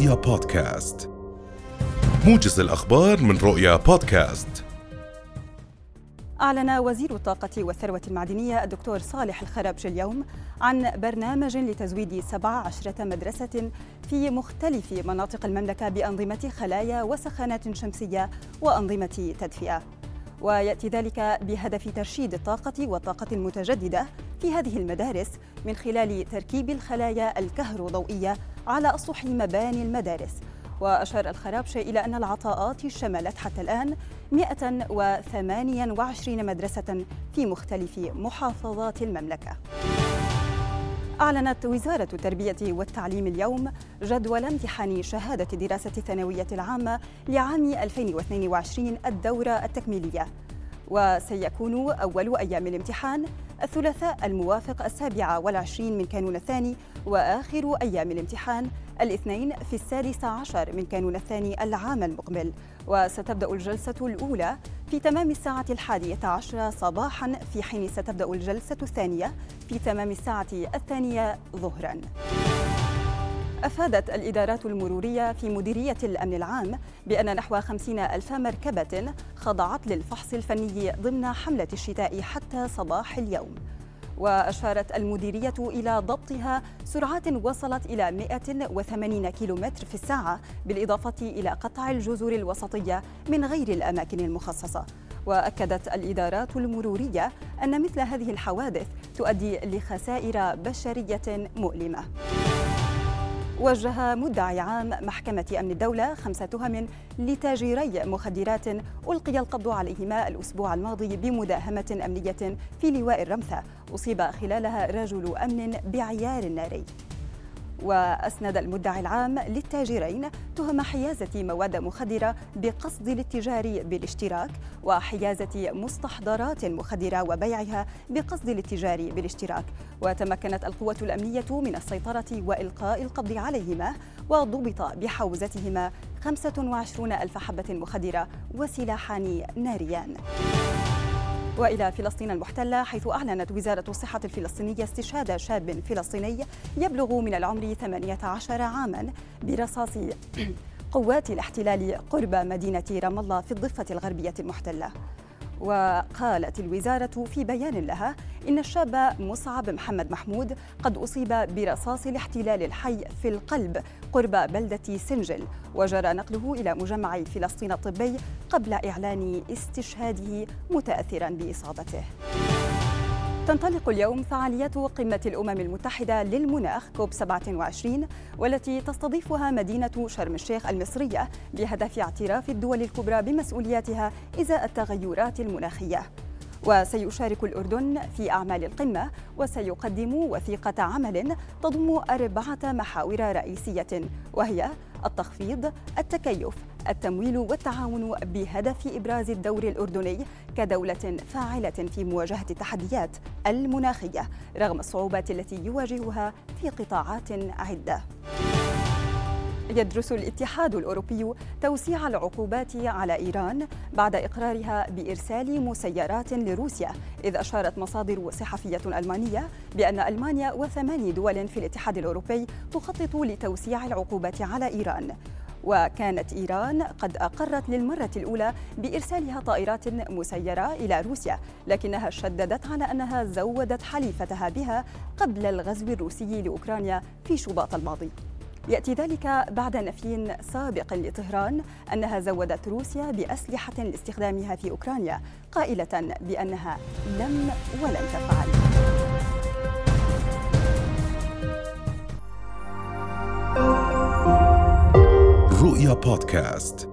رؤيا بودكاست. موجز الأخبار من رؤيا بودكاست. أعلن وزير الطاقة والثروة المعدنية الدكتور صالح الخربش اليوم عن برنامج لتزويد 17 مدرسة في مختلف مناطق المملكة بأنظمة خلايا وسخانات شمسية وأنظمة تدفئة. ويأتي ذلك بهدف ترشيد الطاقة والطاقة المتجددة في هذه المدارس من خلال تركيب الخلايا الكهروضوئية على اسطح مباني المدارس وأشار الخرابشة إلى أن العطاءات شملت حتى الآن 128 مدرسة في مختلف محافظات المملكة. أعلنت وزارة التربية والتعليم اليوم جدول امتحان شهادة دراسة الثانوية العامة لعام 2022 الدورة التكميلية وسيكون أول أيام الامتحان الثلاثاء الموافق السابعة والعشرين من كانون الثاني وآخر أيام الامتحان الاثنين في السادس عشر من كانون الثاني العام المقبل. وستبدأ الجلسة الأولى في تمام الساعة الحادية عشرة صباحا في حين ستبدأ الجلسة الثانية في تمام الساعة الثانية ظهرا. أفادت الإدارات المرورية في مديرية الأمن العام بأن نحو خمسين ألف مركبة خضعت للفحص الفني ضمن حملة الشتاء حتى صباح اليوم. وأشارت المديرية إلى ضبطها سرعات وصلت إلى 180 كيلومتر في الساعة بالإضافة إلى قطع الجزر الوسطية من غير الأماكن المخصصة. وأكدت الإدارات المرورية أن مثل هذه الحوادث تؤدي لخسائر بشرية مؤلمة. وجه مدعي عام محكمة أمن الدولة خمسة تهم لتاجري مخدرات ألقي القبض عليهما الأسبوع الماضي بمداهمة أمنية في لواء الرمثة. أصيب خلالها رجل أمن بعيار ناري. وأسند المدعي العام للتاجرين تهم حيازة مواد مخدرة بقصد الاتجار بالاشتراك وحيازة مستحضرات مخدرة وبيعها بقصد الاتجار بالاشتراك. وتمكنت القوة الأمنية من السيطرة وإلقاء القبض عليهما وضبط بحوزتهما 25 ألف حبة مخدرة وسلاحان ناريان. وإلى فلسطين المحتلة حيث أعلنت وزارة الصحة الفلسطينية استشهاد شاب فلسطيني يبلغ من العمر 18 عاما برصاص قوات الاحتلال قرب مدينة رام الله في الضفة الغربية المحتلة. وقالت الوزارة في بيان لها إن الشاب مصعب محمد محمود قد أصيب برصاص الاحتلال الحي في القلب قرب بلدة سنجل وجرى نقله إلى مجمع فلسطين الطبي قبل إعلان استشهاده متأثرا بإصابته. تنطلق اليوم فعاليات قمة الأمم المتحدة للمناخ كوب 27 والتي تستضيفها مدينة شرم الشيخ المصرية بهدف اعتراف الدول الكبرى بمسؤولياتها إزاء التغيرات المناخية. وسيشارك الأردن في أعمال القمة وسيقدم وثيقة عمل تضم أربعة محاور رئيسية وهي التخفيض، التكيف، التمويل والتعاون بهدف إبراز الدور الأردني كدولة فاعلة في مواجهة التحديات المناخية رغم الصعوبات التي يواجهها في قطاعات عدة. يدرس الاتحاد الأوروبي توسيع العقوبات على إيران بعد إقرارها بإرسال مسيرات لروسيا إذ أشارت مصادر صحفية ألمانية بأن ألمانيا وثماني دول في الاتحاد الأوروبي تخطط لتوسيع العقوبات على إيران. وكانت إيران قد أقرت للمرة الأولى بإرسالها طائرات مسيرة إلى روسيا لكنها شددت على أنها زودت حليفتها بها قبل الغزو الروسي لأوكرانيا في شباط الماضي. يأتي ذلك بعد نفي سابق لطهران أنها زودت روسيا بأسلحة لاستخدامها في أوكرانيا قائلة بأنها لم ولن تفعل. رؤيا بودكاست.